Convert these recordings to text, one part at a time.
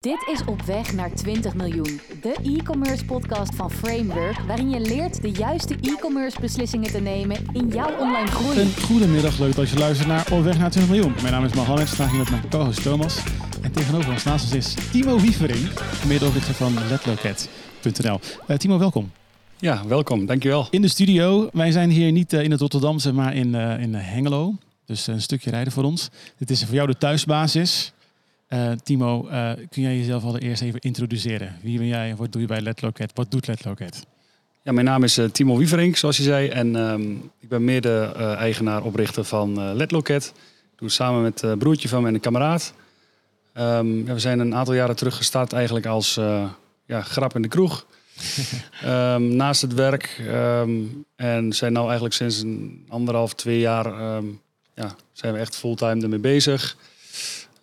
Dit is Op Weg naar 20 miljoen, de e-commerce podcast van Framework, waarin je leert de juiste e-commerce beslissingen te nemen in jouw online groei. Een goedemiddag, leuk dat je luistert naar Op Weg naar 20 miljoen. Mijn naam is Mohammed, sta hier met mijn co-host Thomas. En tegenover ons naast ons is Timo Wievering, medeoprichter van letloket.nl. Uh, Timo, welkom. Ja, welkom, dankjewel. In de studio, wij zijn hier niet uh, in het Rotterdamse, maar in, uh, in Hengelo. Dus een stukje rijden voor ons. Dit is voor jou de thuisbasis. Uh, Timo, uh, kun jij jezelf allereerst even introduceren? Wie ben jij? Wat doe je bij Letloket? Wat doet Letloket? Ja, mijn naam is uh, Timo Wieverink, zoals je zei. En um, ik ben mede-eigenaar, oprichter van Letloket. Ik doe het samen met een broertje van me en een kameraad. Um, ja, we zijn een aantal jaren terug gestart eigenlijk als ja, grap in de kroeg. um, naast het werk. en zijn nu eigenlijk sinds een anderhalf, twee jaar... ja, zijn we echt fulltime ermee bezig.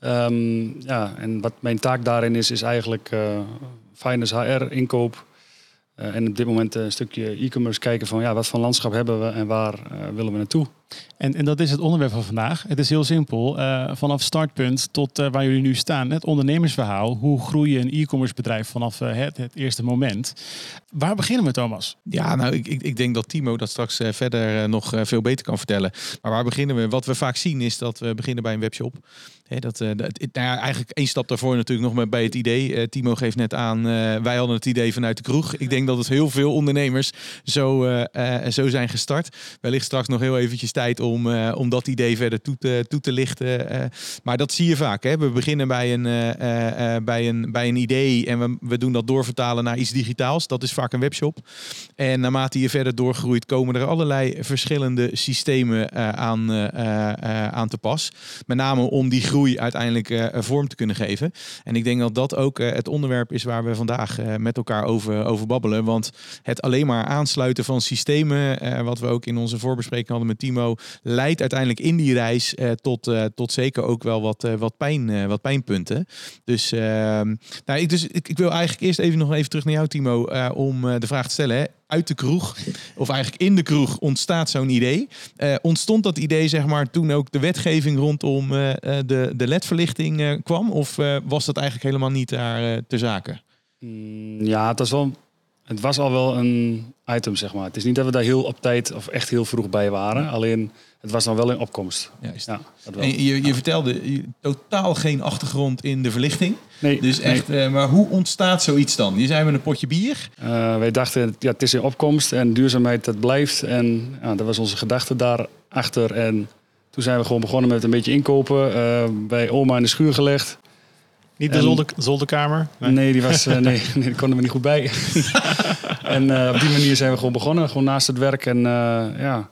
Um, ja, en wat mijn taak daarin is, is eigenlijk uh, finance HR, inkoop. Uh, en op dit moment een stukje e-commerce kijken van ja, wat voor landschap hebben we en waar uh, willen we naartoe. En, en dat is het onderwerp van vandaag. Het is heel simpel. Uh, vanaf startpunt tot waar jullie nu staan. Het ondernemersverhaal. Hoe groei je een e-commerce bedrijf vanaf het, het, eerste moment. Waar beginnen we Thomas? Ja, nou ik, ik, ik denk dat Timo dat straks verder nog veel beter kan vertellen. Maar waar beginnen we? Wat we vaak zien is dat we beginnen bij een webshop. Dat, dat, nou eigenlijk één stap daarvoor natuurlijk nog maar bij het idee. Timo geeft net aan, wij hadden het idee vanuit de kroeg. Ik denk dat het heel veel ondernemers zo, zo zijn gestart. Wellicht straks nog heel eventjes tijd om, om dat idee verder toe te, toe te lichten. maar dat zie je vaak. Hè? We beginnen bij een, bij een, bij een idee en we, we doen dat doorvertalen naar iets digitaals. Dat is vaak een webshop. En naarmate je verder doorgroeit, komen er allerlei verschillende systemen aan, aan te pas. Met name om die groei uiteindelijk vorm te kunnen geven. En ik denk dat dat ook het onderwerp is waar we vandaag met elkaar over, over babbelen. Want het alleen maar aansluiten van systemen, wat we ook in onze voorbespreking hadden met Timo, leidt uiteindelijk in die reis tot, tot zeker ook wel wat, wat, pijn, wat pijnpunten. Dus, ehm, nou, ik, dus ik, wil eigenlijk eerst even nog even terug naar jou, Timo, om de vraag te stellen. Hè? uit de kroeg, of eigenlijk in de kroeg, ontstaat zo'n idee. Ontstond dat idee, zeg maar, toen ook de wetgeving rondom de, de ledverlichting kwam? Of was dat eigenlijk helemaal niet daar te zaken? Mm, ja, het was, wel, het was al wel een item, zeg maar. Het is niet dat we daar heel op tijd of echt heel vroeg bij waren. Alleen het was dan wel in opkomst. Juist. Ja, dat wel. En je, je vertelde je, totaal geen achtergrond in de verlichting. Nee. Dus echt, nee. uh, maar hoe ontstaat zoiets dan? Je zei met een potje bier. Uh, wij dachten, ja, het is in opkomst en duurzaamheid dat blijft. En ja, dat was onze gedachte daarachter. En toen zijn we gewoon begonnen met een beetje inkopen. Uh, bij oma in de schuur gelegd. Niet de zolder, zolderkamer? Nee, nee die was, nee, nee, daar konden we niet goed bij. en op die manier zijn we gewoon begonnen. Gewoon naast het werk en ja...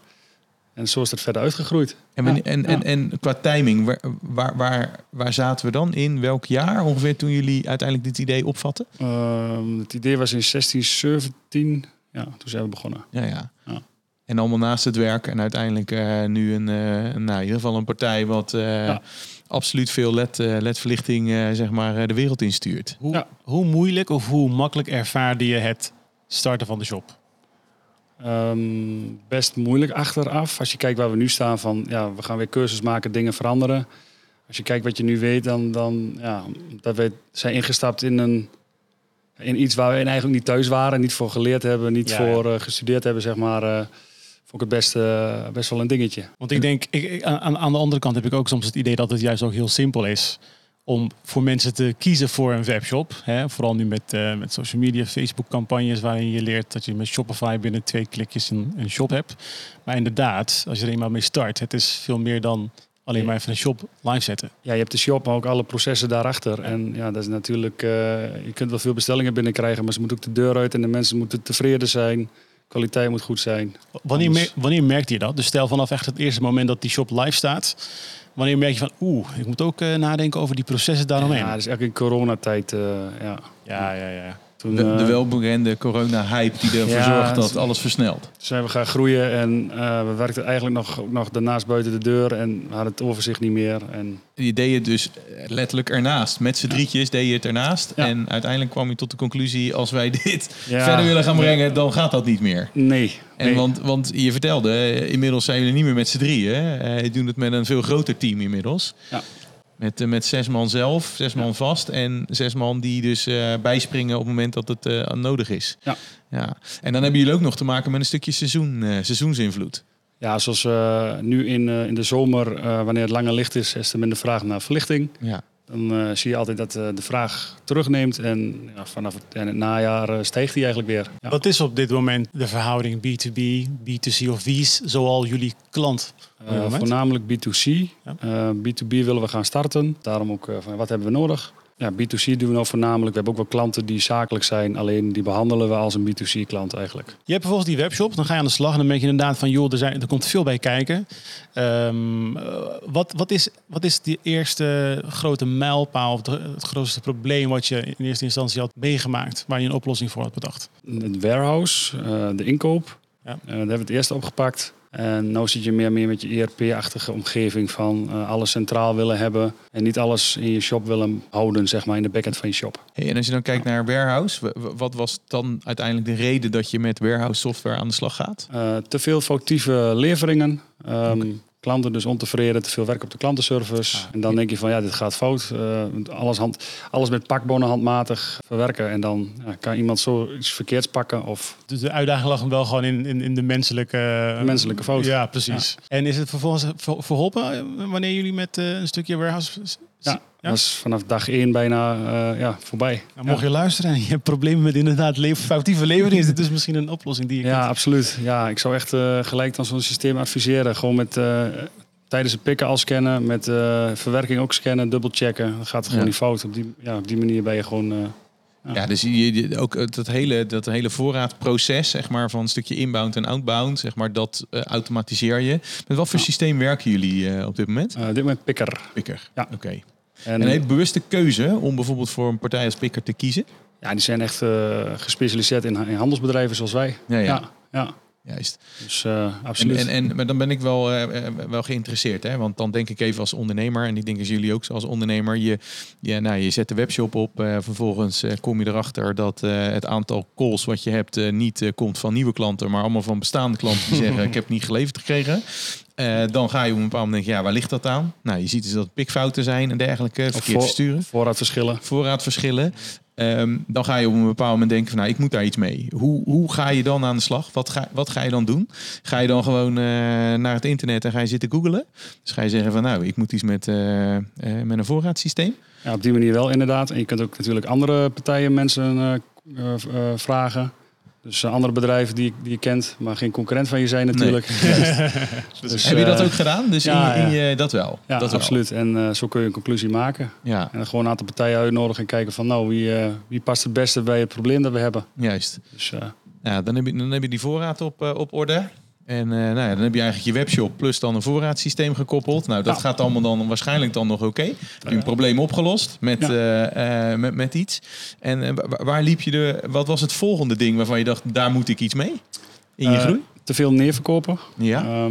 En zo is het verder uitgegroeid. En, ja, en, en, en, qua timing, waar, waar, waar, waar, zaten we dan in? Welk jaar ongeveer toen jullie uiteindelijk dit idee opvatten? Uh, het idee was in 16, 17. Ja, toen zijn we begonnen. Ja, ja. ja. En allemaal naast het werk en uiteindelijk uh, nu een, uh, nou, in ieder geval een partij wat uh, ja. absoluut veel LED, LED-verlichting zeg maar, de wereld instuurt. Hoe, ja. hoe moeilijk of hoe makkelijk ervaarde je het starten van de shop? Um, best moeilijk achteraf. Als je kijkt waar we nu staan van ja, we gaan weer cursus maken, dingen veranderen. Als je kijkt wat je nu weet, dan, dan ja, dat we zijn ingestapt in een in iets waar we eigenlijk niet thuis waren, niet voor geleerd hebben, niet ja, voor uh, gestudeerd hebben, zeg maar. Vond ik het best, uh, best wel een dingetje. Want ik denk, ik, aan, aan de andere kant heb ik ook soms het idee dat het juist ook heel simpel is om voor mensen te kiezen voor een webshop. Hè? Vooral nu met, uh, met social media, Facebook campagnes waarin je leert dat je met Shopify binnen twee klikjes een, een shop hebt. Maar inderdaad, als je er eenmaal mee start, het is veel meer dan alleen maar even een shop live zetten. Ja, je hebt de shop, maar ook alle processen daarachter. En ja, dat is natuurlijk, uh, je kunt wel veel bestellingen binnenkrijgen, maar ze moeten ook de deur uit en de mensen moeten tevreden zijn. Kwaliteit moet goed zijn. Wanneer, mer wanneer merkte je dat? Dus stel vanaf echt het eerste moment dat die shop live staat, Wanneer merk je van, oeh, ik moet ook uh, nadenken over die processen daaromheen? Ja, dat is eigenlijk in coronatijd, uh, ja. Ja, ja, ja. Toen, de, de welbekende corona-hype die ervoor ja, zorgt dat alles versnelt. Zijn we gaan groeien en uh, we werkten eigenlijk nog, nog daarnaast buiten de deur en hadden het overzicht niet meer. En... Je deed het dus letterlijk ernaast. Met z'n drietjes deed je het ernaast. Ja. En uiteindelijk kwam je tot de conclusie, als wij dit verder willen gaan brengen, dan gaat dat niet meer. Nee. En nee. want, want je vertelde, inmiddels zijn jullie niet meer met z'n drieën. Je doet het met een veel groter team inmiddels. Ja. Met, eh, met zes man zelf, zes man vast en zes man die dus eh, bijspringen op het moment dat het eh, nodig is. Ja. ja. En dan hebben jullie ook nog te maken met een stukje seizoen, eh, seizoensinvloed. Ja, zoals nu in, in de zomer, wanneer het langer licht is, is er minder vraag naar verlichting. Ja. Dan eh, zie je altijd dat eh, de vraag terugneemt en ja, vanaf het, en het najaar eh, stijgt die eigenlijk weer. Ja. Wat is op dit moment de verhouding B2B, B2C of wie is zoal jullie klant? voornamelijk B2C. Ja. Eh, B2B willen we gaan starten. Daarom ook van wat hebben we nodig. Ja, B2C doen we nou voornamelijk. We hebben ook wel klanten die zakelijk zijn. Alleen die behandelen we als een B2C klant eigenlijk. Je hebt bijvoorbeeld die webshop, dan ga je aan de slag en dan merk je inderdaad van, joh, er, zijn, er komt veel bij kijken. Ehm, eh, wat, wat, is, wat is de eerste grote mijlpaal of het grootste probleem wat je in eerste instantie had meegemaakt, waar je een oplossing voor had bedacht? Het warehouse, eh, de inkoop. Ja. Eh, daar hebben we het eerst opgepakt. En nu zit je meer meer met je ERP-achtige omgeving van eh, alles centraal willen hebben. En niet alles in je shop willen houden, zeg maar, in de backend van je shop. Hey, en als je dan kijkt naar warehouse, wat was dan uiteindelijk de reden dat je met warehouse software aan de slag gaat? Eh, te veel foutieve leveringen. Ehm, Klanten dus ontevreden, te veel werk op de klantenservice. Ah, en dan denk je van ja, dit gaat fout. Eh, alles, hand, alles met pakbonnen handmatig verwerken. En dan ja, kan iemand zo iets verkeerds pakken. Of Dus de uitdaging lag hem wel gewoon in, in, in de menselijke... menselijke fout. Ja, precies. En is het vervolgens ver- verholpen eh, wanneer jullie met eh, een stukje warehouse... Ja, Ja? dat is vanaf dag één bijna eh, ja, voorbij. Nou, mocht je luisteren en je hebt problemen met inderdaad foutieve levering, is dit dus misschien een oplossing die je Ja, kunt- absoluut. Ja, ik zou echt eh, gelijk dan zo'n systeem adviseren. Gewoon met eh, tijdens het pikken al scannen, met eh, verwerking ook scannen, dubbelchecken. Dan gaat het gewoon Ja. niet fout. Op die, ja, op die manier ben je gewoon. eh, Ja, dus je, ook dat hele, dat hele voorraadproces, zeg maar, van een stukje inbound en outbound, zeg maar, dat automatiseer je. Met wat voor Ja. systeem werken jullie eh, op dit moment? eh, dit moment pikker. Pikker. Ja. Oké. En, En een hele bewuste keuze om bijvoorbeeld voor een partij als Pikker te kiezen. ja, die zijn echt eh, gespecialiseerd in, in handelsbedrijven zoals wij. Ja, ja. ja. ja. Juist. Dus eh, En, absoluut. en, en, maar dan ben ik wel, eh, eh, wel geïnteresseerd. Hè? Want dan denk ik even als ondernemer, en ik denk als jullie ook als ondernemer, je, je, nou, je zet de webshop op. eh, vervolgens kom je erachter dat het aantal calls wat je hebt niet komt van nieuwe klanten, maar allemaal van bestaande klanten die zeggen ik heb niet geleverd gekregen. Dan ga je op een bepaald moment denken, ja, waar ligt dat aan? Nou, je ziet dus dat pikfouten zijn en dergelijke, verkeerd voor- versturen Voorraadverschillen. voorraadverschillen. Ehm, dan ga je op een bepaald moment denken van, nou, ik moet daar iets mee. Hoe, hoe ga je dan aan de slag? Wat ga, wat ga je dan doen? Ga je dan gewoon eh, naar het internet en ga je zitten googlen? Dus ga je zeggen van, nou, ik moet iets met, eh, eh, met een voorraadsysteem. Ja, op die manier wel inderdaad. En je kunt ook natuurlijk andere partijen mensen vragen. Dus eh, andere bedrijven die, die je kent, maar geen concurrent van je zijn natuurlijk. Dus, Heb je dat eh, ook gedaan? Dus ja, in, in ja. dat wel. Ja, dat wel. absoluut. En eh, zo kun je een conclusie maken. Ja, En dan gewoon een aantal partijen uitnodigen en kijken van nou, wie, eh, wie past het beste bij het probleem dat we hebben. juist. Dus eh, Ja, dan, heb je, dan heb je die voorraad op, eh, op orde. En eh, nou ja, dan heb je eigenlijk je webshop plus dan een voorraadsysteem gekoppeld. Nou, dat Ja. gaat allemaal dan waarschijnlijk dan nog oké. Heb je een probleem opgelost met, Ja. eh, eh, met, met iets. En eh, wa- waar liep je de, wat was het volgende ding waarvan je dacht, daar moet ik iets mee? In je groei? te veel neerverkopen. Ja.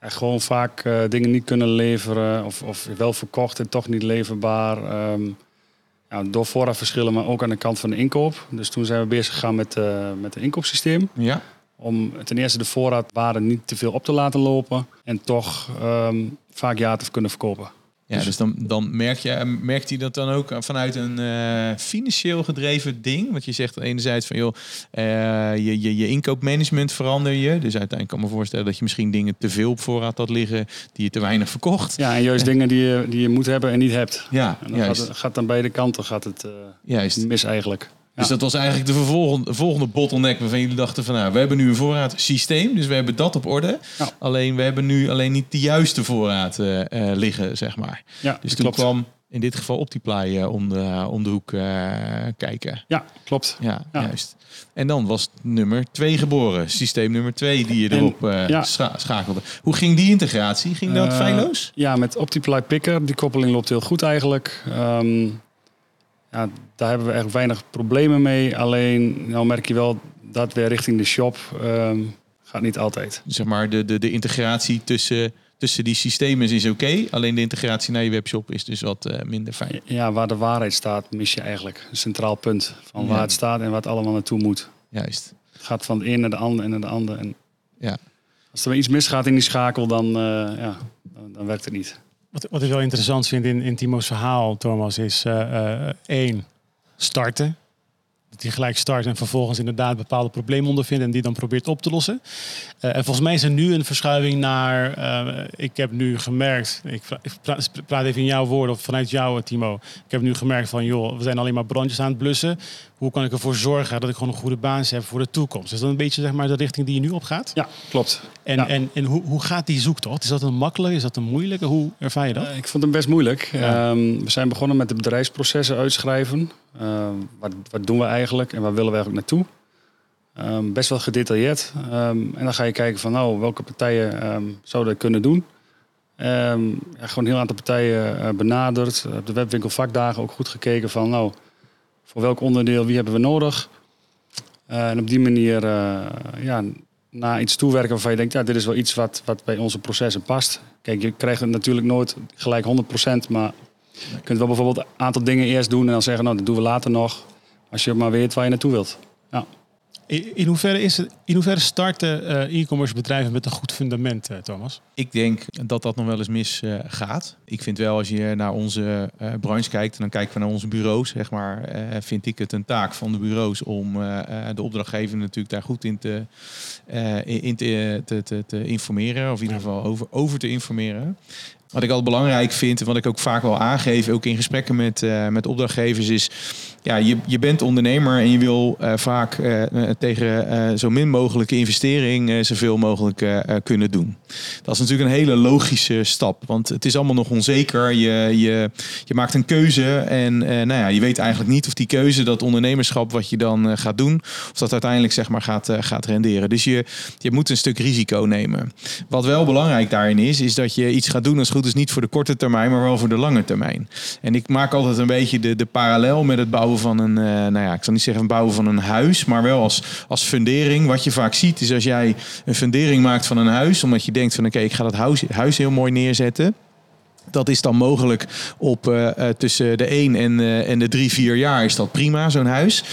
Ja, gewoon vaak dingen niet kunnen leveren of, of wel verkocht en toch niet leverbaar. Ehm, ja, door voorraadverschillen, maar ook aan de kant van de inkoop. Dus toen zijn we bezig gegaan met, met een inkoopsysteem. ja. Om ten eerste de voorraadwaarde niet te veel op te laten lopen. En toch ehm, vaak ja te kunnen verkopen. Ja, dus dan, dan merk je, merkt hij dat dan ook vanuit een eh, financieel gedreven ding? Want je zegt enerzijds van joh, eh, je, je, je inkoopmanagement verander je. Dus uiteindelijk kan ik me voorstellen dat je misschien dingen te veel op voorraad had liggen die je te weinig verkocht. Ja, en juist dingen die je, die je moet hebben en niet hebt. Ja, En dan gaat, gaat aan beide kanten gaat het eh, juist. mis eigenlijk. Dus dat was eigenlijk de vervolgende, volgende bottleneck waarvan jullie dachten van nou, we hebben nu een voorraadsysteem, dus we hebben dat op orde. Alleen we hebben nu alleen niet de juiste voorraad eh, eh, liggen, zeg maar. Dus toen klopt. kwam in dit geval Optiply eh, om, de, om de hoek kijken. Ja, klopt. Ja, Ja. juist. En dan was nummer twee geboren. Systeem nummer twee die je En- erop ja. scha- schakelde. Hoe ging die integratie? Ging dat feilloos? Ja, met Optiply Picker. Die koppeling loopt heel goed eigenlijk. Ehm, ja, daar hebben we echt weinig problemen mee. Alleen, nou merk je wel dat weer richting de shop ehm, gaat niet altijd. Zeg maar, de, de, de integratie tussen, tussen die systemen is oké. alleen de integratie naar je webshop is dus wat eh, minder fijn. Ja, waar de waarheid staat, mis je eigenlijk een centraal punt van Ja. waar het staat en waar het allemaal naartoe moet. Juist. Het gaat van de een naar de ander en naar de ander. En Ja. Als er iets misgaat in die schakel, dan, eh, ja, dan, dan werkt het niet. Wat, wat ik wel interessant vind in, in Timo's verhaal, Thomas, is eh, eh, één, starten. Dat hij gelijk start en vervolgens inderdaad bepaalde problemen ondervindt en die dan probeert op te lossen. Uh, en volgens mij is er nu een verschuiving naar. Ik heb nu gemerkt, ik, ik praat even in jouw woorden of vanuit jou, Timo. Ik heb nu gemerkt van, joh, we zijn alleen maar brandjes aan het blussen. Hoe kan ik ervoor zorgen dat ik gewoon een goede basis heb voor de toekomst? Is dat een beetje zeg maar, de richting die je nu op gaat? Ja, klopt. En, ja. en, en hoe, hoe gaat die zoektocht? Is dat een makkelijke? Is dat een moeilijke? Hoe ervaar je dat? Uh, ik vond hem best moeilijk. Ja. Um, we zijn begonnen met de bedrijfsprocessen uitschrijven. wat, wat doen we eigenlijk en waar willen we eigenlijk naartoe? Um, best wel gedetailleerd. En dan ga je kijken van nou, welke partijen zouden dat kunnen doen. ja, gewoon een heel aantal partijen uh, benaderd. Op de webwinkel vakdagen ook goed gekeken van nou, voor welk onderdeel, wie hebben we nodig. Uh, en op die manier uh, ja, naar iets toewerken waarvan je denkt, ja, dit is wel iets wat, wat bij onze processen past. Kijk, je krijgt het natuurlijk nooit gelijk 100%, maar je kunt wel bijvoorbeeld een aantal dingen eerst doen en dan zeggen, nou, dat doen we later nog. Als je maar weet waar je naartoe wilt. Ja. In hoeverre, is het, in hoeverre starten uh, e-commerce bedrijven met een goed fundament, uh, Thomas? Ik denk dat dat nog wel eens misgaat. Uh, ik vind wel, als je naar onze branche kijkt, en dan kijken we naar onze bureaus, zeg maar, vind ik het een taak van de bureaus om de opdrachtgever natuurlijk daar goed in te, in te, te, te, informeren, of in ieder geval over, over te informeren. Wat ik altijd belangrijk vind, en wat ik ook vaak wel aangeef, ook in gesprekken met, met opdrachtgevers, is ja, je, je bent ondernemer en je wil uh, vaak uh, tegen zo min mogelijke investering zoveel mogelijk kunnen doen. Dat is natuurlijk een hele logische stap, want het is allemaal nog onzeker. Je, je, je maakt een keuze en nou ja, je weet eigenlijk niet of die keuze, dat ondernemerschap wat je dan gaat doen, of dat uiteindelijk zeg maar gaat, gaat renderen. Dus je, je moet een stuk risico nemen. Wat wel belangrijk daarin is, is dat je iets gaat doen als goed is niet voor de korte termijn, maar wel voor de lange termijn. En ik maak altijd een beetje de, de parallel met het bouwen van een, uh, nou ja, ik zal niet zeggen bouwen van een huis, maar wel als, als fundering. Wat je vaak ziet is als jij een fundering maakt van een huis, omdat je denkt van oké, ik ga dat huis, huis heel mooi neerzetten. Dat is dan mogelijk op uh, uh, tussen de 1 en, en de 3, 4 jaar is dat prima, zo'n huis.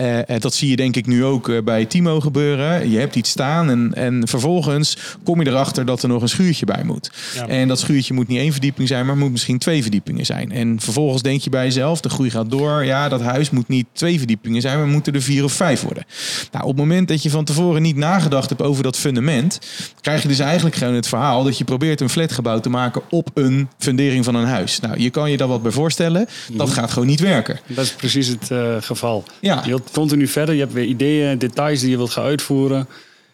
Uh, dat zie je denk ik nu ook uh, bij Timo gebeuren. Je hebt iets staan en, en vervolgens kom je erachter dat er nog een schuurtje bij moet. Ja. En dat schuurtje moet niet één verdieping zijn, maar moet misschien twee verdiepingen zijn. En vervolgens denk je bij jezelf, de groei gaat door. Ja, dat huis moet niet twee verdiepingen zijn, maar moeten er vier of vijf worden. Nou, op het moment dat je van tevoren niet nagedacht hebt over dat fundament, krijg je dus eigenlijk gewoon het verhaal dat je probeert een flatgebouw te maken op een fundering van een huis. Nou, je kan je daar wat bij voorstellen. Dat gaat gewoon niet werken. Dat is precies het uh, geval. Ja. Je wilt continu verder. Je hebt weer ideeën, details die je wilt gaan uitvoeren.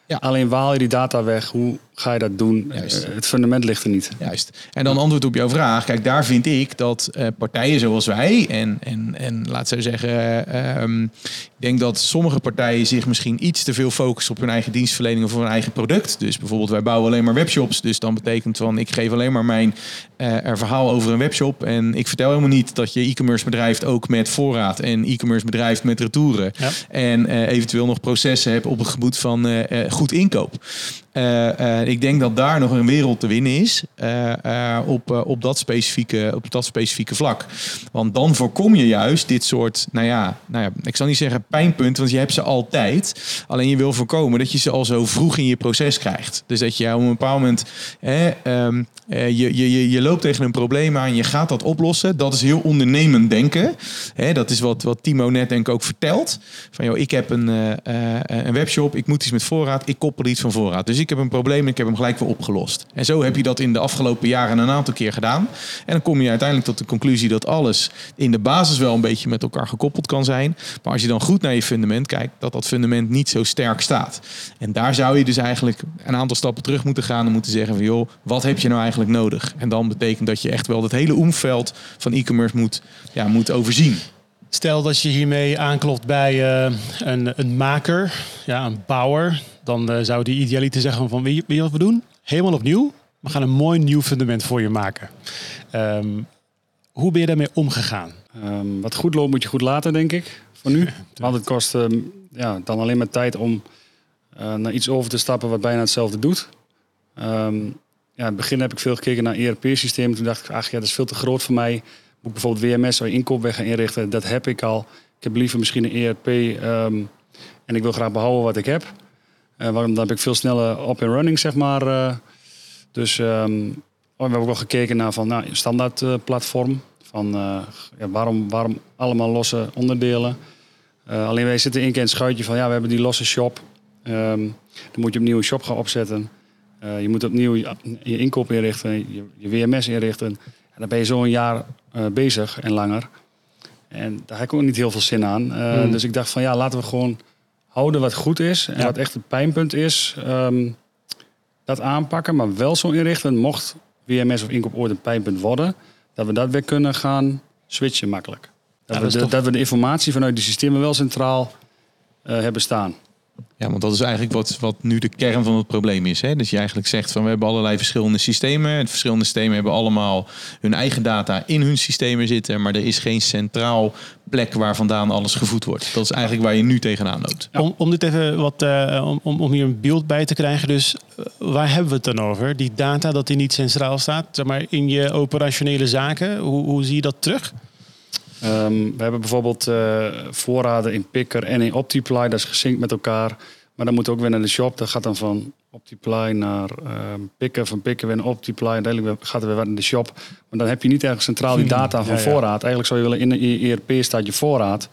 Ja. Alleen waal je die data weg. Hoe ga je dat doen? Juist. Uh, het fundament ligt er niet. Juist. En dan antwoord op jouw vraag. Kijk, daar vind ik dat uh, partijen zoals wij en, en, en laat zo zeggen, uh, um, ik denk dat sommige partijen zich misschien iets te veel focussen op hun eigen dienstverlening of hun eigen product. Dus bijvoorbeeld wij bouwen alleen maar webshops. Dus dan betekent van ik geef alleen maar mijn er verhaal over een webshop. En ik vertel helemaal niet dat je e-commerce bedrijft ook met voorraad en e-commerce bedrijft met retouren. Ja. En eventueel nog processen hebt op het gebied van goed inkoop. Uh, uh, ik denk dat daar nog een wereld te winnen is uh, op, op, dat specifieke, op dat specifieke vlak. Want dan voorkom je juist dit soort, nou ja, nou ja, ik zal niet zeggen pijnpunten, want je hebt ze altijd. Alleen je wil voorkomen dat je ze al zo vroeg in je proces krijgt. Dus dat je op een bepaald moment, um, je, je, je loopt tegen een probleem aan, je gaat dat oplossen. Dat is heel ondernemend denken. Dat is wat, wat Timo net denk ik ook vertelt. Van joh, ik heb een, een webshop, ik moet iets met voorraad, ik koppel iets van voorraad. Dus ik heb een probleem en ik heb hem gelijk weer opgelost. En zo heb je dat in de afgelopen jaren een aantal keer gedaan. En dan kom je uiteindelijk tot de conclusie dat alles in de basis wel een beetje met elkaar gekoppeld kan zijn. Maar als je dan goed naar je fundament kijkt, dat dat fundament niet zo sterk staat. En daar zou je dus eigenlijk een aantal stappen terug moeten gaan en moeten zeggen van joh, wat heb je nou eigenlijk nodig? En dan betekent dat je echt wel het hele omveld van e-commerce moet, ja, moet overzien. Stel dat je hiermee aanklopt bij uh, een, een maker, ja, een bouwer. Dan uh, zou die idealiter zeggen van, weet je, wat we doen? Helemaal opnieuw. We gaan een mooi nieuw fundament voor je maken. Um, hoe ben je daarmee omgegaan? Um, wat goed loopt moet je goed laten, denk ik, voor nu. Want het kost um, ja, dan alleen maar tijd om uh, naar iets over te stappen wat bijna hetzelfde doet. Ja, in het begin heb ik veel gekeken naar ERP-systemen. Toen dacht ik, ach ja, dat is veel te groot voor mij moet ik bijvoorbeeld WMS je inkoopweg gaan inrichten. Dat heb ik al. Ik heb liever misschien een ERP um, en ik wil graag behouden wat ik heb. Uh, waarom dan heb ik veel sneller op en running, zeg maar. Uh, dus um, we hebben ook wel gekeken naar van nou, een standaard eh, platform. Van eh, ja, waarom, waarom allemaal losse onderdelen? Eh, alleen wij zitten in het schuitje van ja, we hebben die losse shop. Ehm, dan moet je opnieuw een shop gaan opzetten. Eh, je moet opnieuw je, je inkoop inrichten, je, je WMS inrichten. En dan ben je zo een jaar eh, bezig en langer. En daar heb ik ook niet heel veel zin aan. Eh, Hmm. Dus ik dacht van ja, laten we gewoon houden wat goed is. En Ja. wat echt het pijnpunt is, ehm, dat aanpakken. Maar wel zo inrichten, mocht WMS of inkoop ooit een pijnpunt worden, dat we dat weer kunnen gaan switchen makkelijk. Dat, Ja, we, dat de, we de informatie vanuit die systemen wel centraal hebben staan. Ja, want dat is eigenlijk wat, wat nu de kern van het probleem is. Hè? Dus je eigenlijk zegt van we hebben allerlei verschillende systemen. En verschillende systemen hebben allemaal hun eigen data in hun systemen zitten. Maar er is geen centraal plek waar vandaan alles gevoed wordt. Dat is eigenlijk waar je nu tegenaan loopt. Om, om dit even wat, eh, om, om, hier een beeld bij te krijgen. Dus eh, waar hebben we het dan over? Die data dat die niet centraal staat, maar in je operationele zaken. Hoe, hoe zie je dat terug? Ehm, we hebben bijvoorbeeld eh, voorraden in Picker en in Optiply. Dat is gesynct met elkaar. Maar dan moet ook weer naar de shop. Dat gaat dan van Optiply naar ehm Picker. Van Picker weer naar Optiply. Uiteindelijk gaat er weer wat naar de shop. Maar dan heb je niet ergens centraal die data van Ja, ja. voorraad. Eigenlijk zou je willen in je ERP staat je voorraad.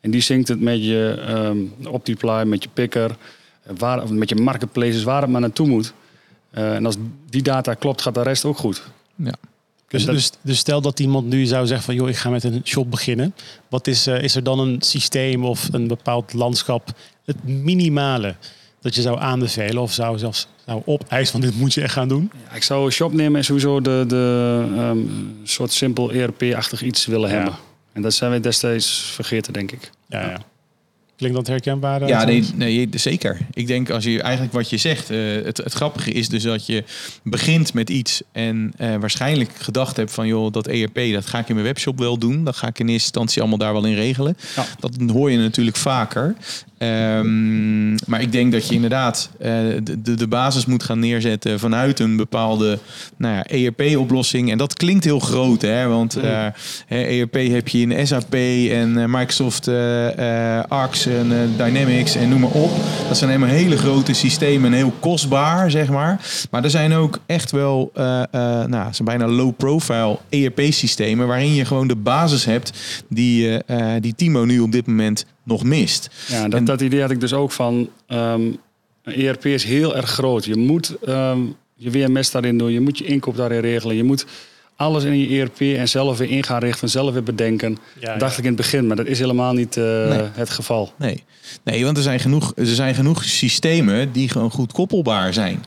En die zinkt het met je ehm Optiply, met je Picker. eh, Waar, of met je marketplaces, waar het maar naartoe moet. Eh, en als die data klopt, gaat de rest ook goed. Ja. Dus, dat- dus, dus stel dat iemand nu zou zeggen van joh, ik ga met een shop beginnen. Wat is, eh, is er dan een systeem of een bepaald landschap, het minimale dat je zou aanbevelen of zou zelfs zou opeisen van dit moet je echt gaan doen? Ja, ik zou een shop nemen en sowieso de, de ehm, soort simpel ERP-achtig iets willen Ja. hebben. En dat zijn we destijds vergeten, denk ik. Ja, ja. Klinkt dat herkenbaar? Ja, nee, nee, zeker. Ik denk als je eigenlijk wat je zegt, eh, het, het grappige is dus dat je begint met iets en eh, waarschijnlijk gedacht hebt van joh, dat ERP, dat ga ik in mijn webshop wel doen. Dat ga ik in eerste instantie allemaal daar wel in regelen. Ja. Dat hoor je natuurlijk vaker. Ehm, maar ik denk dat je inderdaad eh, de, de, basis moet gaan neerzetten vanuit een bepaalde nou ja, ERP-oplossing. En dat klinkt heel groot, hè? want eh, hè, ERP heb je in SAP en eh, Microsoft eh, eh, AX en eh, Dynamics en noem maar op. Dat zijn helemaal hele grote systemen en heel kostbaar, zeg maar. Maar er zijn ook echt wel, eh eh nou, zijn bijna low-profile ERP-systemen waarin je gewoon de basis hebt die, eh, eh, die Timo nu op dit moment nog mist. Ja, dat, En- dat idee had ik dus ook van... ehm, een ERP is heel erg groot. Je moet ehm, je WMS daarin doen. Je moet je inkoop daarin regelen. Je moet alles in je ERP en zelf weer in gaan richten. Zelf weer bedenken. Ja, dacht ja. ik in het begin, maar dat is helemaal niet eh, Nee. het geval. Nee. nee, want er zijn, genoeg, er zijn genoeg systemen die gewoon goed koppelbaar zijn.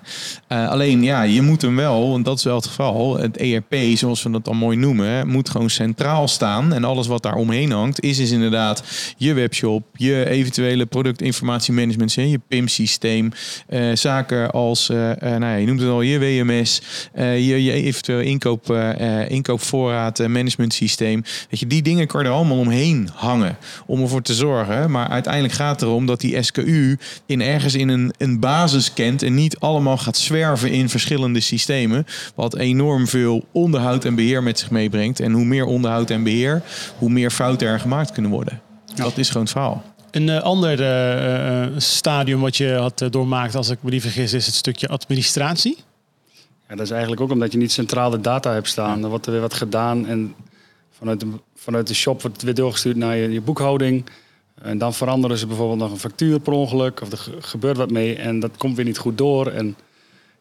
Eh, alleen ja, je moet hem wel, en dat is wel het geval, het ERP, zoals we dat dan mooi noemen, moet gewoon centraal staan. En alles wat daar omheen hangt, is, is inderdaad je webshop, je eventuele productinformatiemanagement, je PIM-systeem, eh, zaken als, eh, eh, nou ja, je noemt het al, je WMS, eh, je, je eventueel inkoop, eh, inkoopvoorraad, eh, management systeem. Weet je, die dingen kan je er allemaal omheen hangen om ervoor te zorgen. Maar uiteindelijk gaat het erom dat die SKU in ergens in een, een basis kent en niet allemaal gaat zwerven in verschillende systemen. Wat enorm veel onderhoud en beheer met zich meebrengt. En hoe meer onderhoud en beheer, hoe meer fouten er gemaakt kunnen worden. Dat is gewoon het verhaal. Een eh, ander stadium wat je had doormaakt, als ik me niet vergis, is het stukje administratie. Ja, dat is eigenlijk ook omdat je niet centraal de data hebt staan. Er wordt er weer wat gedaan en vanuit de, vanuit de shop wordt het weer doorgestuurd naar je, je boekhouding. En dan veranderen ze bijvoorbeeld nog een factuur per ongeluk of er ge- gebeurt wat mee en dat komt weer niet goed door. En,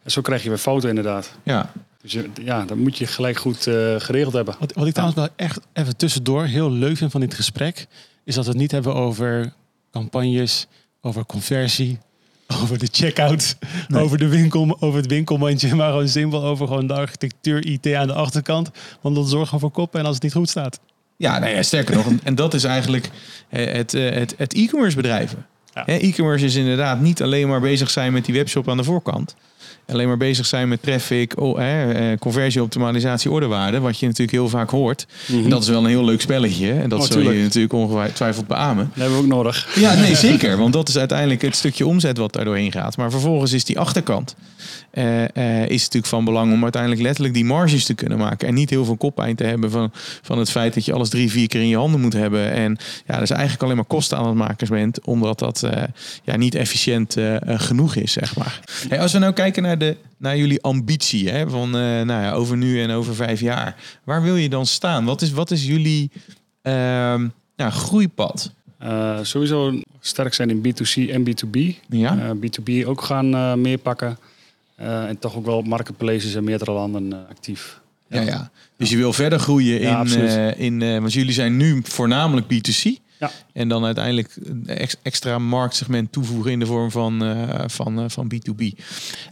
en zo krijg je weer fouten inderdaad. Ja, Dus je, ja, dat moet je gelijk goed eh, geregeld hebben. Wat, wat ik trouwens wel echt even tussendoor heel leuk vind van dit gesprek, is dat we het niet hebben over campagnes, over conversie, over de checkout, Nee. over de winkel, over het winkelmandje, maar gewoon simpel over gewoon de architectuur, IT aan de achterkant. Want dat zorgt gewoon voor koppen en als het niet goed staat. Ja, nou ja, sterker nog, en- dat is eigenlijk eh, het, eh, het, het e-commerce bedrijven. Ja. E-commerce is inderdaad niet alleen maar bezig zijn met die webshop aan de voorkant. Alleen maar bezig zijn met traffic, oh, eh, eh, conversie, optimalisatie, orderwaarde. Wat je natuurlijk heel vaak hoort. En dat is wel een heel leuk spelletje. En dat Oh, zul je tuurlijk. natuurlijk ongetwijfeld beamen. Dat hebben we ook nodig. Ja, nee, zeker. Want dat is uiteindelijk het stukje omzet wat daar doorheen gaat. Maar vervolgens is die achterkant eh, eh, is natuurlijk van belang om uiteindelijk letterlijk die marges te kunnen maken. En niet heel veel koppijn te hebben van, van het feit dat je alles drie, vier keer in je handen moet hebben. En ja, dus eigenlijk alleen maar kosten aan het maken bent, omdat dat eh, ja, niet efficiënt genoeg is, zeg maar. Hey, als we nou kijken naar naar, de, naar jullie ambitie hè? van eh, nou ja, over nu en over vijf jaar? Waar wil je dan staan? Wat is, wat is jullie ehm, ja, groeipad? Eh, sowieso sterk zijn in B2C en B2B. Ja? Eh, B2B ook gaan eh, meer pakken. Eh, en toch ook wel op marketplaces en meerdere landen eh, actief. Ja, ja. Dus je wil verder groeien Ja, in, eh, in eh, want jullie zijn nu voornamelijk B2C. Ja. En dan uiteindelijk extra marktsegment toevoegen in de vorm van, eh, van, eh, van B2B. Ik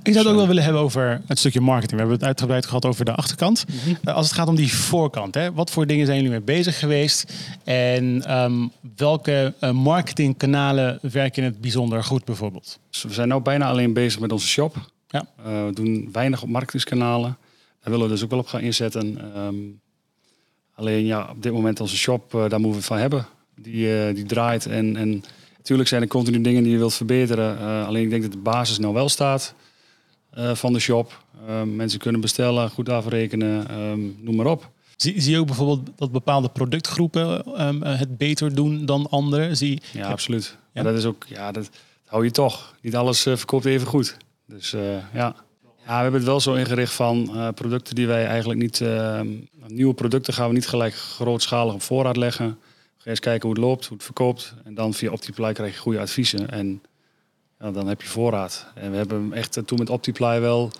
zou het ook wel willen hebben over het stukje marketing. We hebben het uitgebreid gehad over de achterkant. Eh, als het gaat om die voorkant, hè, wat voor dingen zijn jullie mee bezig geweest? En ehm, welke marketingkanalen werken in het bijzonder goed bijvoorbeeld? Dus we zijn nu bijna alleen bezig met onze shop. Ja. Eh, we doen weinig op marketingkanalen. Daar willen we dus ook wel op gaan inzetten. Ehm, alleen ja, op dit moment onze shop, daar moeten we het van hebben. Die, eh, die draait en, en natuurlijk zijn er continu dingen die je wilt verbeteren. Eh, alleen ik denk dat de basis nou wel staat eh, van de shop. Ehm, mensen kunnen bestellen, goed afrekenen, ehm, noem maar op. Zie, zie je ook bijvoorbeeld dat bepaalde productgroepen ehm, eh, het beter doen dan anderen? Zie, Ja, absoluut. Ja. Dat is ook, ja, dat, hou je toch. Niet alles verkoopt even goed. Dus ja. ja, we hebben het wel zo ingericht van producten die wij eigenlijk niet, eh, nieuwe producten gaan we niet gelijk grootschalig op voorraad leggen. Gaan eens kijken hoe het loopt, hoe het verkoopt. En dan via Optiply krijg je goede adviezen. En dan heb je voorraad. En we hebben echt eh, toen met Optiply wel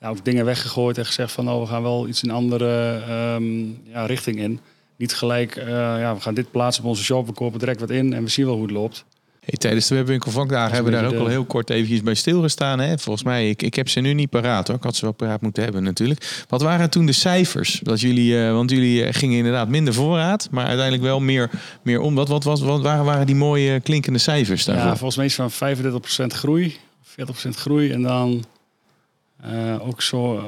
ja, ook dingen weggegooid en gezegd van oh, we gaan wel iets in een andere ehm, ja, richting in. Niet gelijk, eh, ja, we gaan dit plaatsen op onze shop, we kopen direct wat in en we zien wel hoe het loopt. Hey, tijdens de webwinkelvakdagen is hebben we daar ook al heel kort eventjes bij stilgestaan. Hè? Volgens mij, ik, ik heb ze nu niet paraat hoor. Ik had ze wel paraat moeten hebben natuurlijk. Wat waren toen de cijfers? Dat jullie, eh, want jullie eh, gingen inderdaad minder voorraad, maar uiteindelijk wel meer, meer om. Wat, wat, was, wat waren, waren die mooie klinkende cijfers daarvoor? Ja, volgens mij is van 35% groei, 40% groei en dan eh, ook zo eh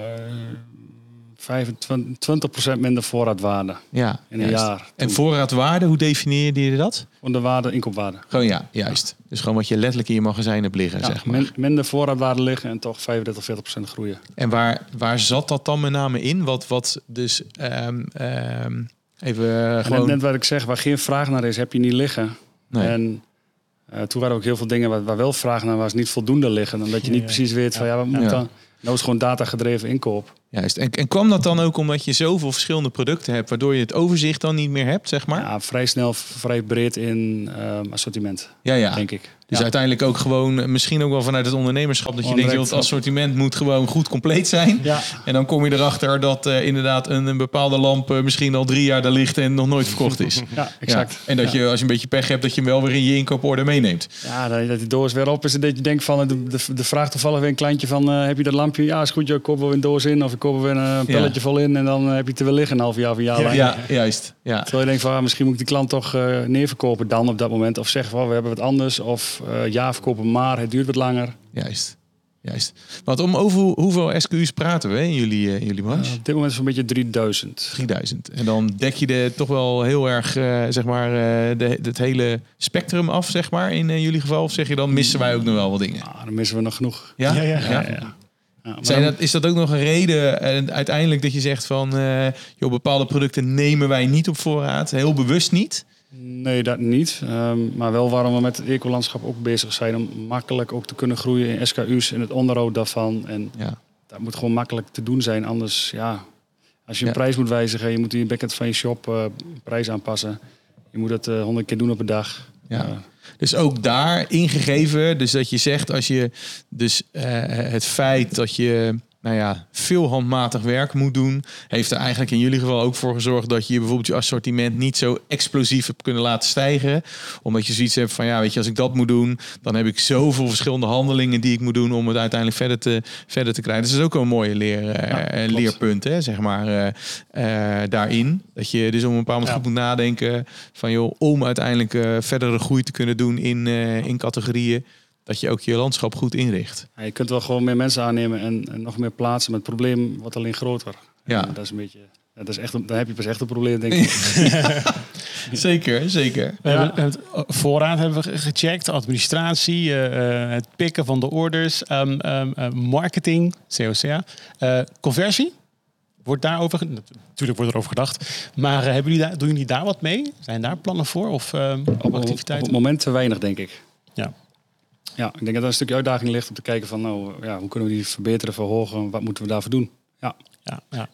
25, 20% minder voorraadwaarde Ja, in een juist. jaar. En voorraadwaarde, hoe definieerde je dat? Van de waarde, inkoopwaarde. Gewoon ja, juist. Dus gewoon wat je letterlijk in je magazijn hebt liggen, Ja, zeg maar. min- minder voorraadwaarde liggen en toch 35, 40% groeien. En waar, waar zat dat dan met name in? Wat, wat dus ehm, ehm, even eh, gewoon... net, net wat ik zeg, waar geen vraag naar is, heb je niet liggen. Nee. En eh, toen waren ook heel veel dingen waar, waar wel vraag naar was, niet voldoende liggen. Omdat je niet Ja. precies weet van ja, wat moet Ja. dan? Nou is gewoon data-gedreven inkoop. Juist. En, en kwam dat dan ook omdat je zoveel verschillende producten hebt, waardoor je het overzicht dan niet meer hebt, zeg maar? Ja, vrij snel, vrij breed in ehm, assortiment, Ja, ja. denk ik. Dus Ja. uiteindelijk ook gewoon, eh, misschien ook wel vanuit het ondernemerschap, dat je denkt, het assortiment moet gewoon goed compleet zijn. Ja, En dan kom je erachter dat eh, inderdaad een, een bepaalde lamp eh, misschien al drie jaar daar ligt en nog nooit verkocht is. ja exact. Ja. En dat je, als je een beetje pech hebt, dat je hem wel weer in je inkooporde meeneemt. Ja, dat, dat die doos weer op is en dat je denkt van, de, de, de vraagt toevallig weer een kleintje van, heb je dat lampje? Ja, is goed, je koop wel weer een doos in of ik koop er weer een pelletje vol in en dan heb je het er weer liggen een half jaar of een jaar lang. Ja, juist. Ja. Terwijl je denkt van, ah, misschien moet ik die klant toch eh, neerverkopen dan op dat moment. Of zeggen van, we hebben wat anders. Of eh, ja, verkopen maar, het duurt wat langer. Juist. Juist. Want om over hoe- hoeveel SQU's praten we in jullie, eh, in jullie branche? op dit moment is het een beetje 3000. 3000. En dan dek je de, toch wel heel erg, eh, zeg maar, eh, de, het hele spectrum af, zeg maar, in eh, jullie geval? Of zeg je dan, missen wij ook nog wel wat dingen? Ah, dan missen we nog genoeg. Ja, ja. Ja, ja. ja, Zijn dat, is dat ook nog een reden eh, uiteindelijk dat je zegt van, eh joh, bepaalde producten nemen wij niet op voorraad, heel bewust niet? Nee, dat niet. Ehm, maar wel waarom we met het ecolandschap ook bezig zijn. Om makkelijk ook te kunnen groeien in SKU's en het onderhoud daarvan. En Ja, dat moet gewoon makkelijk te doen zijn. Anders, ja, als je een Ja. prijs moet wijzigen, je moet in je backend van je shop eh, prijs aanpassen. Je moet het honderd keer doen op een dag. Ja. Dus ook daar ingegeven, dus dat je zegt als je dus eh, het feit dat je nou ja, veel handmatig werk moet doen, heeft er eigenlijk in jullie geval ook voor gezorgd dat je bijvoorbeeld je assortiment niet zo explosief hebt kunnen laten stijgen. Omdat je zoiets hebt van ja, weet je, als ik dat moet doen, dan heb ik zoveel verschillende handelingen die ik moet doen om het uiteindelijk verder te, verder te krijgen. Dus dat is ook een mooie leer, eh, Ja, eh, leerpunt, hè, zeg maar, eh, daarin. Dat je dus op een bepaald moment Ja. goed moet nadenken van joh, om uiteindelijk verdere groei te kunnen doen in, in categorieën, dat je ook je landschap goed inricht. ja, je kunt wel gewoon meer mensen aannemen en, en nog meer plaatsen. Maar het probleem wordt alleen groter. Ja. En dat is een beetje... dat is echt, dan heb je pas echt een probleem, denk ik. Zeker, zeker. We hebben het eh, voorraad hebben we ge- gecheckt, administratie, eh, eh, het pikken van de orders, ehm, ehm, eh, marketing, COCA, eh, conversie. Wordt daarover, natuurlijk wordt erover gedacht. Maar hebben jullie daar, doen jullie daar wat mee? Zijn daar plannen voor of ehm, Op, op, op activiteiten? het moment te weinig, denk ik. Ja. Ja, ik denk dat er een stukje uitdaging ligt om te kijken van, nou, ja, hoe kunnen we die verbeteren, verhogen, wat moeten we daarvoor doen? Ja, Ja, ja.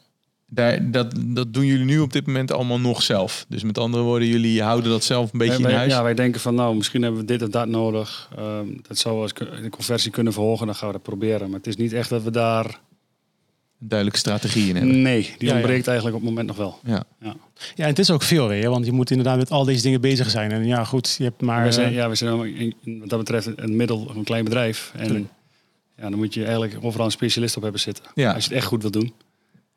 Daar, dat, dat doen jullie nu op dit moment allemaal nog zelf. Dus met andere woorden, jullie houden dat zelf een beetje wij, in huis. Ja, wij denken van, nou, misschien hebben we dit of dat nodig. Ehm, dat zou als de conversie kunnen verhogen, dan gaan we dat proberen. Maar het is niet echt dat we daar... Een duidelijke strategie in hebben. Nee, die Ja, ja. ontbreekt eigenlijk op het moment nog wel. Ja. Ja. ja, en het is ook veel weer, want je moet inderdaad met al deze dingen bezig zijn. En ja, goed, je hebt maar... we zijn, eh, ja, we zijn wat dat betreft een middel, een klein bedrijf. En ja, dan moet je eigenlijk overal een specialist op hebben zitten. Ja. Als je het echt goed wil doen.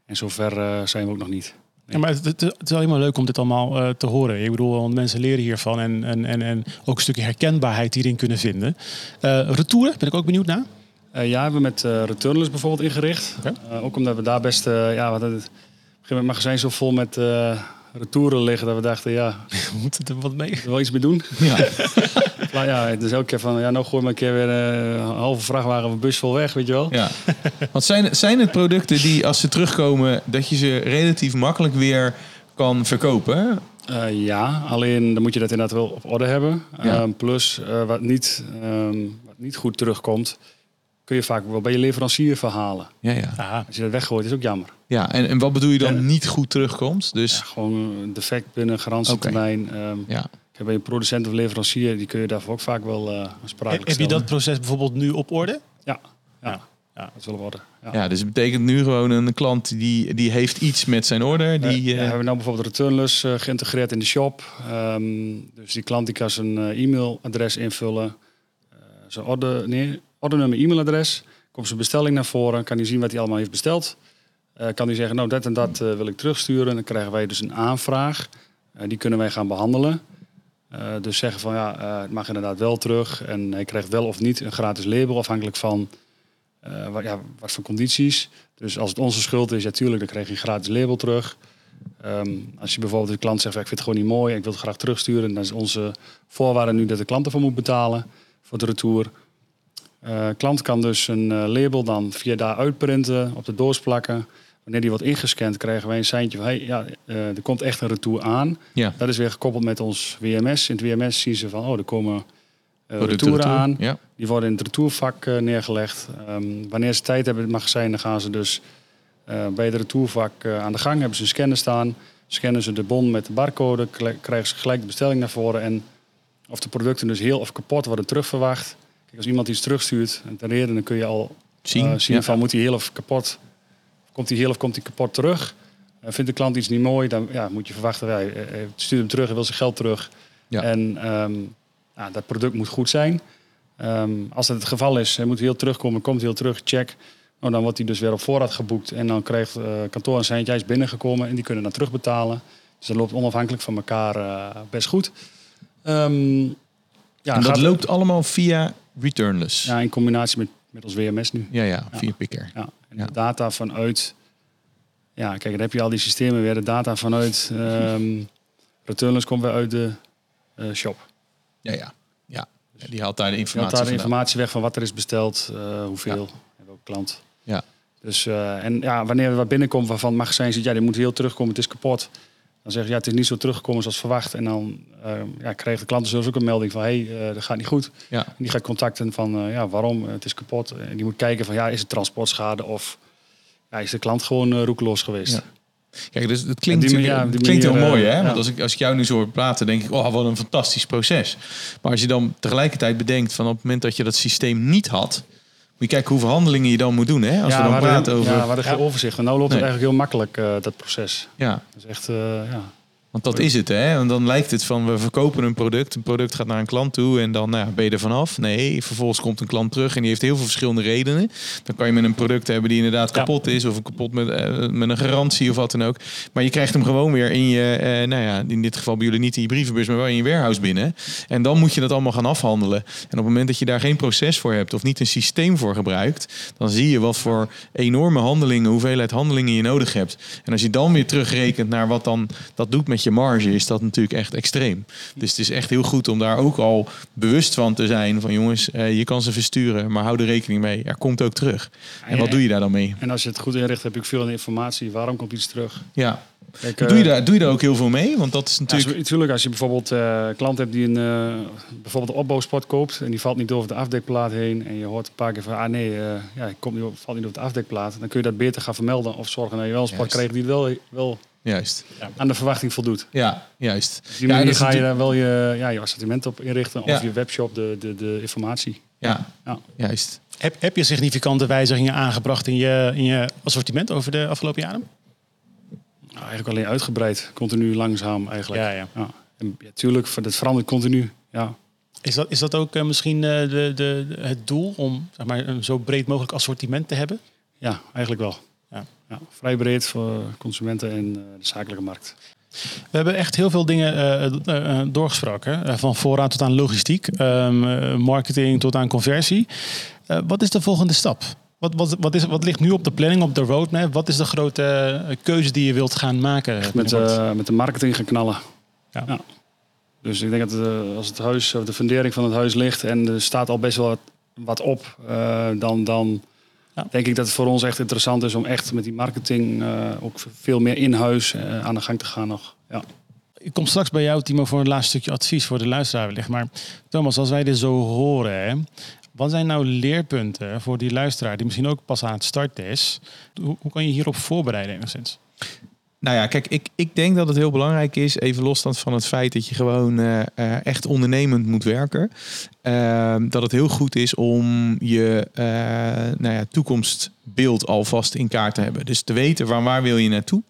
En zover eh, zijn we ook nog niet. Ja, maar het, het, het is alleen maar leuk om dit allemaal eh, te horen. Ik bedoel, want mensen leren hiervan en, en, en, en ook een stukje herkenbaarheid hierin kunnen vinden. Eh retouren, ben ik ook benieuwd naar. Eh, ja, hebben we met eh Returnless bijvoorbeeld ingericht. Eh, ook omdat we daar best... ja, wat het, moment het magazijn zo vol met retouren liggen... dat we dachten, ja, We moeten er wat mee. we wel iets mee doen. Ja. Maar ja, dus elke keer van... Ja, nou gooi maar een keer weer een halve vrachtwagen of een bus vol weg, weet je wel. ja. Want zijn, zijn het producten die als ze terugkomen, dat je ze relatief makkelijk weer kan verkopen? Ja, alleen dan moet je dat inderdaad wel op orde hebben. Ja. Ehm, plus, wat, niet, ehm, wat niet goed terugkomt... kun je vaak wel bij je leverancier verhalen. Ja, ja. Als je dat weggooit, is ook jammer. ja en, en wat bedoel je dan niet goed terugkomt? Dus Ja, gewoon een defect binnen garantietermijn. Ehm, ja. Bij een producent of leverancier, die kun je daarvoor ook vaak wel eh aansprakelijk heb je dat proces bijvoorbeeld nu op orde? Ja, ja. Ja. Ja. dat is wel worden. Ja. ja, dus het betekent nu gewoon een klant die, die heeft iets met zijn order. Die, eh, hebben we nou bijvoorbeeld Returnless eh, geïntegreerd in de shop. Ehm, dus die klant die kan zijn eh, e-mailadres invullen. eh, zijn order, nee, ordernummer, e-mailadres. Komt zijn bestelling naar voren. Kan hij zien wat hij allemaal heeft besteld. Eh, kan hij zeggen, nou dat en dat eh, wil ik terugsturen. Dan krijgen wij dus een aanvraag. Eh, die kunnen wij gaan behandelen. Eh, dus zeggen van ja, het mag inderdaad wel terug. En hij krijgt wel of niet een gratis label afhankelijk van wat, ja, wat voor condities. Dus als het onze schuld is, ja dan krijg je een gratis label terug. Ehm, als je bijvoorbeeld de klant zegt, ik vind het gewoon niet mooi, ik wil het graag terugsturen, dan is onze voorwaarde nu dat de klant ervoor moet betalen voor de retour. Eh klant kan dus een eh, label dan via daar uitprinten, op de doos plakken. Wanneer die wordt ingescand, krijgen wij een seintje van, hey, ja, eh, er komt echt een retour aan. ja, Dat is weer gekoppeld met ons WMS. In het WMS zien ze van, oh, er komen producten retouren retour. aan. Ja. Die worden in het retourvak neergelegd. Ehm, wanneer ze tijd hebben in het magazijn, dan gaan ze dus bij het retourvak aan de gang. Hebben ze een scanner staan. Scannen ze de bon met de barcode. Krijgen ze gelijk de bestelling naar voren. En of de producten dus heel of kapot worden terugverwacht. Als iemand iets terugstuurt, en ten reden, dan kun je al Zien. eh, zien ja. van moet hij heel of kapot. Komt hij heel of komt hij kapot terug? Eh, vindt de klant iets niet mooi, dan ja, moet je verwachten, hij, hij stuurt hem terug, hij wil zijn geld terug. Ja. En ehm, ja, dat product moet goed zijn. Ehm, als dat het geval is, hij moet heel terugkomen, komt heel terug, check. Nou, dan wordt hij dus weer op voorraad geboekt. En dan krijgt eh kantoor een seintje, hij is binnengekomen en die kunnen dan terugbetalen. Dus dat loopt onafhankelijk van elkaar eh, best goed. Ehm, ja, en dat loopt allemaal via returnless. Ja, in combinatie met, met ons WMS nu. ja, Ja. via picker. Ja, en Ja. de data vanuit... Ja, kijk, dan heb je al die systemen weer. De data vanuit ehm Returnless komt weer uit de eh, shop. Ja, ja. ja. Die haalt daar de Je haalt informatie daar de informatie weg van wat er is besteld, eh, hoeveel en welke klant. Ja. Dus, eh, en ja, wanneer er wat binnenkomt waarvan het magazijn zegt, ja, die moet heel terugkomen, het is kapot. Dan zeg je, ja, het is niet zo teruggekomen zoals verwacht. En dan eh, ja, krijgt de klant dus ook een melding van, hé, hey, eh, dat gaat niet goed. Ja. En die gaat contacten van, eh, ja, waarom? Het is kapot. En die moet kijken van, ja, is het transportschade of ja, is de klant gewoon eh, roekeloos geweest? Ja. Kijk, dus het klinkt, die ja, die klinkt heel mooi, eh, hè? Want als ik, als ik jou nu zo hoor praten, denk ik, oh, wat een fantastisch proces. Maar als je dan tegelijkertijd bedenkt van op het moment dat je dat systeem niet had, je kijken hoeveel handelingen je dan moet doen, hè? Als we dan praten over... Ja, we hadden geen overzicht. En nou loopt Nee. het eigenlijk heel makkelijk, eh, dat proces. ja, Dat is echt, eh, ja. Want dat is het, hè? En dan lijkt het van we verkopen een product, een product gaat naar een klant toe en dan nou, ja, ben je er vanaf. Nee, vervolgens komt een klant terug en die heeft heel veel verschillende redenen. Dan kan je met een product hebben die inderdaad kapot is of kapot met, eh, met een garantie of wat dan ook. Maar je krijgt hem gewoon weer in je, eh, nou ja, in dit geval bij jullie niet in je brievenbus, maar wel in je warehouse binnen. En dan moet je dat allemaal gaan afhandelen. En op het moment dat je daar geen proces voor hebt of niet een systeem voor gebruikt, dan zie je wat voor enorme handelingen, hoeveelheid handelingen je nodig hebt. En als je dan weer terugrekent naar wat dan dat doet met je marge, is dat natuurlijk echt extreem. Dus het is echt heel goed om daar ook al bewust van te zijn. Van jongens, eh, je kan ze versturen, maar hou er rekening mee. Er komt ook terug. En wat doe je daar dan mee? En als je het goed inricht, heb ik veel informatie. Waarom komt iets terug? Ja, Kijk, Doe, je eh, daar, doe je daar ook heel veel mee? Want dat is natuurlijk... als- natuurlijk, als je bijvoorbeeld eh klant hebt die een bijvoorbeeld een opbouwspot koopt en die valt niet over de afdekplaat heen en je hoort een paar keer van ah nee, ja, ik kom niet, op- valt niet over de afdekplaat, dan kun je dat beter gaan vermelden of zorgen dat je wel een spot krijgt die wel, wel Juist. aan de verwachting voldoet. Ja, juist. Op die Ja, manier is ga je natuurlijk- daar wel je, ja, je assortiment op inrichten Ja. of je webshop, de, de, de informatie. Ja, Ja. juist. Heb, heb je significante wijzigingen aangebracht in je, in je assortiment over de afgelopen jaren? Nou, eigenlijk alleen uitgebreid, continu langzaam eigenlijk. Ja, ja. En ja, tuurlijk, dat verandert continu. Ja. Is dat, is dat ook eh, misschien eh, de, de, de- het doel om zeg maar, een zo breed mogelijk assortiment te hebben? ja, eigenlijk wel. Ja. Ja. vrij breed voor consumenten en eh, de zakelijke markt. We hebben echt heel veel dingen eh, doorgesproken. Van voorraad tot aan logistiek, ehm, eh, marketing tot aan conversie. Eh, wat is de volgende stap? Wat, wat, wat, is, wat ligt nu op de planning, op de roadmap? Wat is de grote keuze die je wilt gaan maken? Met, eh, met de marketing gaan knallen. Ja. Dus ik denk dat als het huis, of de fundering van het huis ligt en er staat al best wel wat, wat op, eh, dan, dan Ja. denk ik dat het voor ons echt interessant is om echt met die marketing eh, ook veel meer in huis eh, aan de gang te gaan nog. Ja. Ik kom straks bij jou, Timo, voor een laatste stukje advies voor de luisteraar wellicht. Maar Thomas, als wij dit zo horen, hè, wat zijn nou leerpunten voor die luisteraar die misschien ook pas aan het starten is? Hoe, hoe kan je hierop voorbereiden enigszins? Nou ja, kijk, ik, ik denk dat het heel belangrijk is, even losstand van het feit dat je gewoon eh, eh, echt ondernemend moet werken. eh, dat het heel goed is om je eh, nou ja, toekomstbeeld alvast in kaart te hebben. Dus te weten waar, waar wil je naartoe.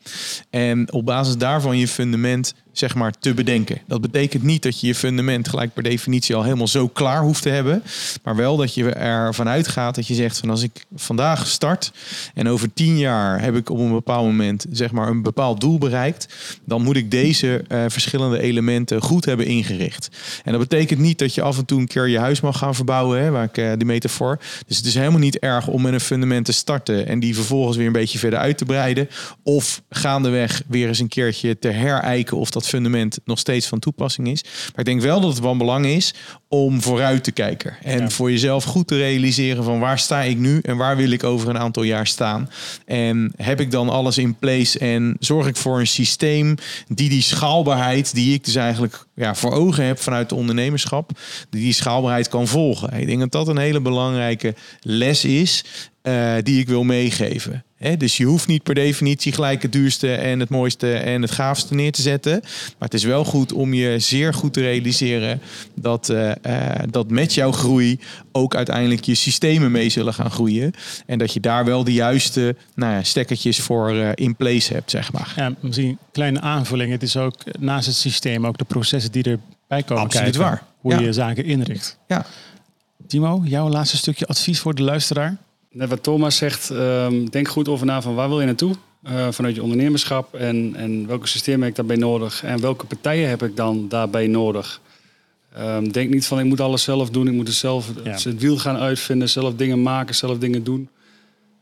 En op basis daarvan je fundament zeg maar te bedenken. Dat betekent niet dat je je fundament gelijk per definitie al helemaal zo klaar hoeft te hebben. Maar wel dat je ervan uitgaat dat je zegt van als ik vandaag start en over tien jaar heb ik op een bepaald moment zeg maar een bepaald doel bereikt, dan moet ik deze eh, verschillende elementen goed hebben ingericht. En dat betekent niet dat je af en toe een keer je huis mag gaan verbouwen, hè, waar ik eh, die metafoor. Dus het is helemaal niet erg om met een fundament te starten en die vervolgens weer een beetje verder uit te breiden. Of gaandeweg weer eens een keertje te herijken of dat fundament nog steeds van toepassing is. Maar ik denk wel dat het van belang is om vooruit te kijken. En Ja. voor jezelf goed te realiseren van waar sta ik nu en waar wil ik over een aantal jaar staan. En heb ik dan alles in place en zorg ik voor een systeem die die schaalbaarheid die ik dus eigenlijk ja, voor ogen heb vanuit de ondernemerschap, die die schaalbaarheid kan volgen. Ik denk dat dat een hele belangrijke les is eh, die ik wil meegeven. Dus je hoeft niet per definitie gelijk het duurste en het mooiste en het gaafste neer te zetten. Maar het is wel goed om je zeer goed te realiseren dat, eh, eh, dat met jouw groei ook uiteindelijk je systemen mee zullen gaan groeien. En dat je daar wel de juiste nou ja, stekkertjes voor in place hebt, zeg maar. Ja, misschien een kleine aanvulling. Het is ook naast het systeem ook de processen die erbij komen Absoluut kijken. waar. Hoe Ja. je zaken inricht. Ja. Timo, jouw laatste stukje advies voor de luisteraar? Net wat Thomas zegt, ehm, denk goed over na van waar wil je naartoe eh, vanuit je ondernemerschap en, en welke systemen heb ik daarbij nodig en welke partijen heb ik dan daarbij nodig. Ehm, denk niet van ik moet alles zelf doen, ik moet het zelf Ja. het wiel gaan uitvinden, zelf dingen maken, zelf dingen doen.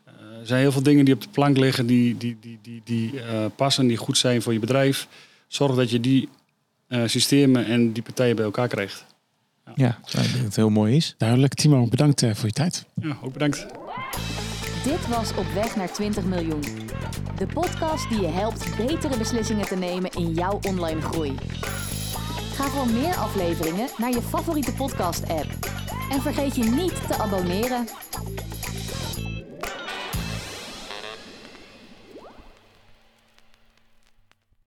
Eh, er zijn heel veel dingen die op de plank liggen die, die, die, die, die eh, passen, die goed zijn voor je bedrijf. Zorg dat je die eh, systemen en die partijen bij elkaar krijgt. Ja, ik denk dat het heel mooi is. Duidelijk. Timo, bedankt voor je tijd. Ja, ook bedankt. Dit was Op weg naar 20 miljoen. De podcast die je helpt betere beslissingen te nemen in jouw online groei. Ga voor meer afleveringen naar je favoriete podcast-app. En vergeet je niet te abonneren.